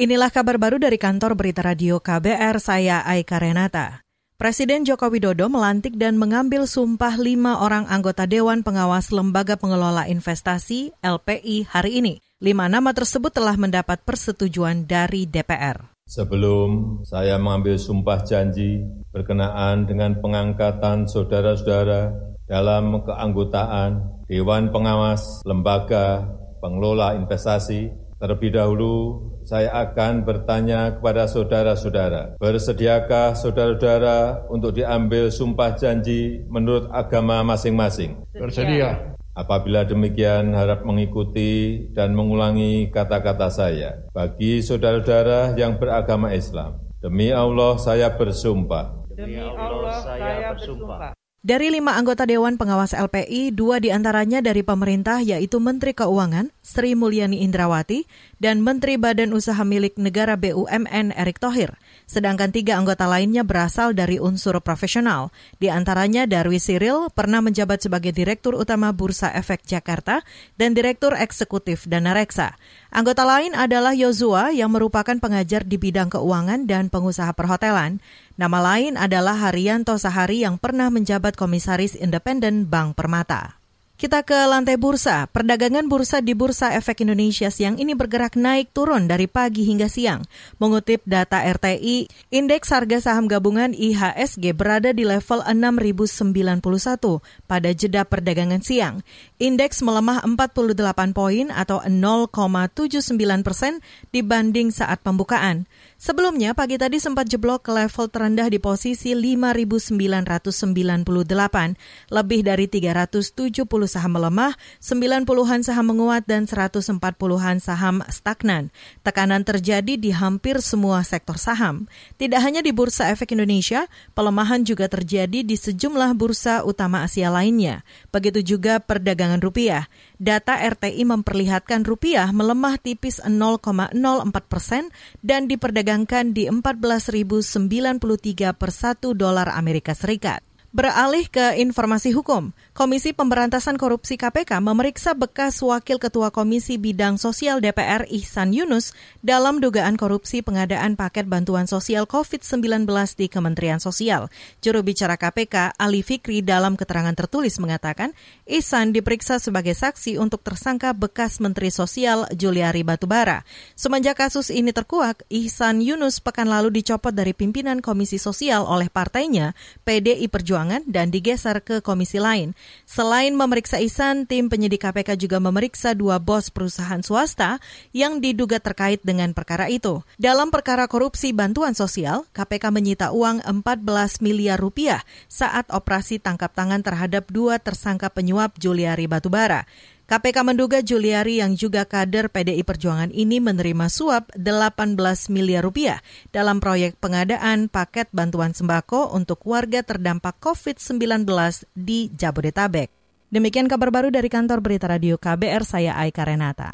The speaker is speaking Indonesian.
Inilah kabar baru dari kantor berita radio KBR, saya Aika Renata. Presiden Joko Widodo melantik dan mengambil sumpah lima orang anggota Dewan Pengawas Lembaga Pengelola Investasi LPI hari ini. Lima nama tersebut telah mendapat persetujuan dari DPR. Sebelum saya mengambil sumpah janji berkenaan dengan pengangkatan saudara-saudara dalam keanggotaan Dewan Pengawas Lembaga Pengelola Investasi Terlebih dahulu, saya akan bertanya kepada saudara-saudara, bersediakah saudara-saudara untuk diambil sumpah janji menurut agama masing-masing? Bersedia. Apabila demikian, harap mengikuti dan mengulangi kata-kata saya. Bagi saudara-saudara yang beragama Islam, demi Allah saya bersumpah. Demi Allah saya bersumpah. Dari lima anggota Dewan Pengawas LPI, dua di antaranya dari pemerintah yaitu Menteri Keuangan Sri Mulyani Indrawati dan Menteri Badan Usaha Milik Negara BUMN Erick Thohir. Sedangkan tiga anggota lainnya berasal dari unsur profesional. Di antaranya Darwi Siril pernah menjabat sebagai Direktur Utama Bursa Efek Jakarta dan Direktur Eksekutif Dana Reksa. Anggota lain adalah Yozua yang merupakan pengajar di bidang keuangan dan pengusaha perhotelan. Nama lain adalah Haryanto Sahari yang pernah menjabat Komisaris Independen Bank Permata. Kita ke lantai bursa. Perdagangan bursa di Bursa Efek Indonesia siang ini bergerak naik turun dari pagi hingga siang. Mengutip data RTI, indeks harga saham gabungan IHSG berada di level 6091 pada jeda perdagangan siang. Indeks melemah 48 poin atau 0,79 persen dibanding saat pembukaan. Sebelumnya, pagi tadi sempat jeblok ke level terendah di posisi 5.998. Lebih dari 370 saham melemah, 90-an saham menguat, dan 140-an saham stagnan. Tekanan terjadi di hampir semua sektor saham. Tidak hanya di Bursa Efek Indonesia, pelemahan juga terjadi di sejumlah bursa utama Asia lainnya. Begitu juga perdagangan rupiah. Data RTI memperlihatkan rupiah melemah tipis 0,04 persen dan diperdagangkan di 14.093 per 1 dolar Amerika Serikat. Beralih ke informasi hukum, Komisi Pemberantasan Korupsi KPK memeriksa bekas Wakil Ketua Komisi Bidang Sosial DPR Ihsan Yunus dalam dugaan korupsi pengadaan paket bantuan sosial COVID-19 di Kementerian Sosial. Juru bicara KPK Ali Fikri dalam keterangan tertulis mengatakan Ihsan diperiksa sebagai saksi untuk tersangka bekas Menteri Sosial Juliari Batubara. Semenjak kasus ini terkuak, Ihsan Yunus pekan lalu dicopot dari pimpinan Komisi Sosial oleh partainya PDI Perjuangan Perjuangan dan digeser ke komisi lain. Selain memeriksa Isan, tim penyidik KPK juga memeriksa dua bos perusahaan swasta yang diduga terkait dengan perkara itu. Dalam perkara korupsi bantuan sosial, KPK menyita uang 14 miliar rupiah saat operasi tangkap tangan terhadap dua tersangka penyuap Juliari Batubara. KPK menduga Juliari yang juga kader PDI Perjuangan ini menerima suap 18 miliar rupiah dalam proyek pengadaan paket bantuan sembako untuk warga terdampak COVID-19 di Jabodetabek. Demikian kabar baru dari kantor berita radio KBR, saya Aika Renata.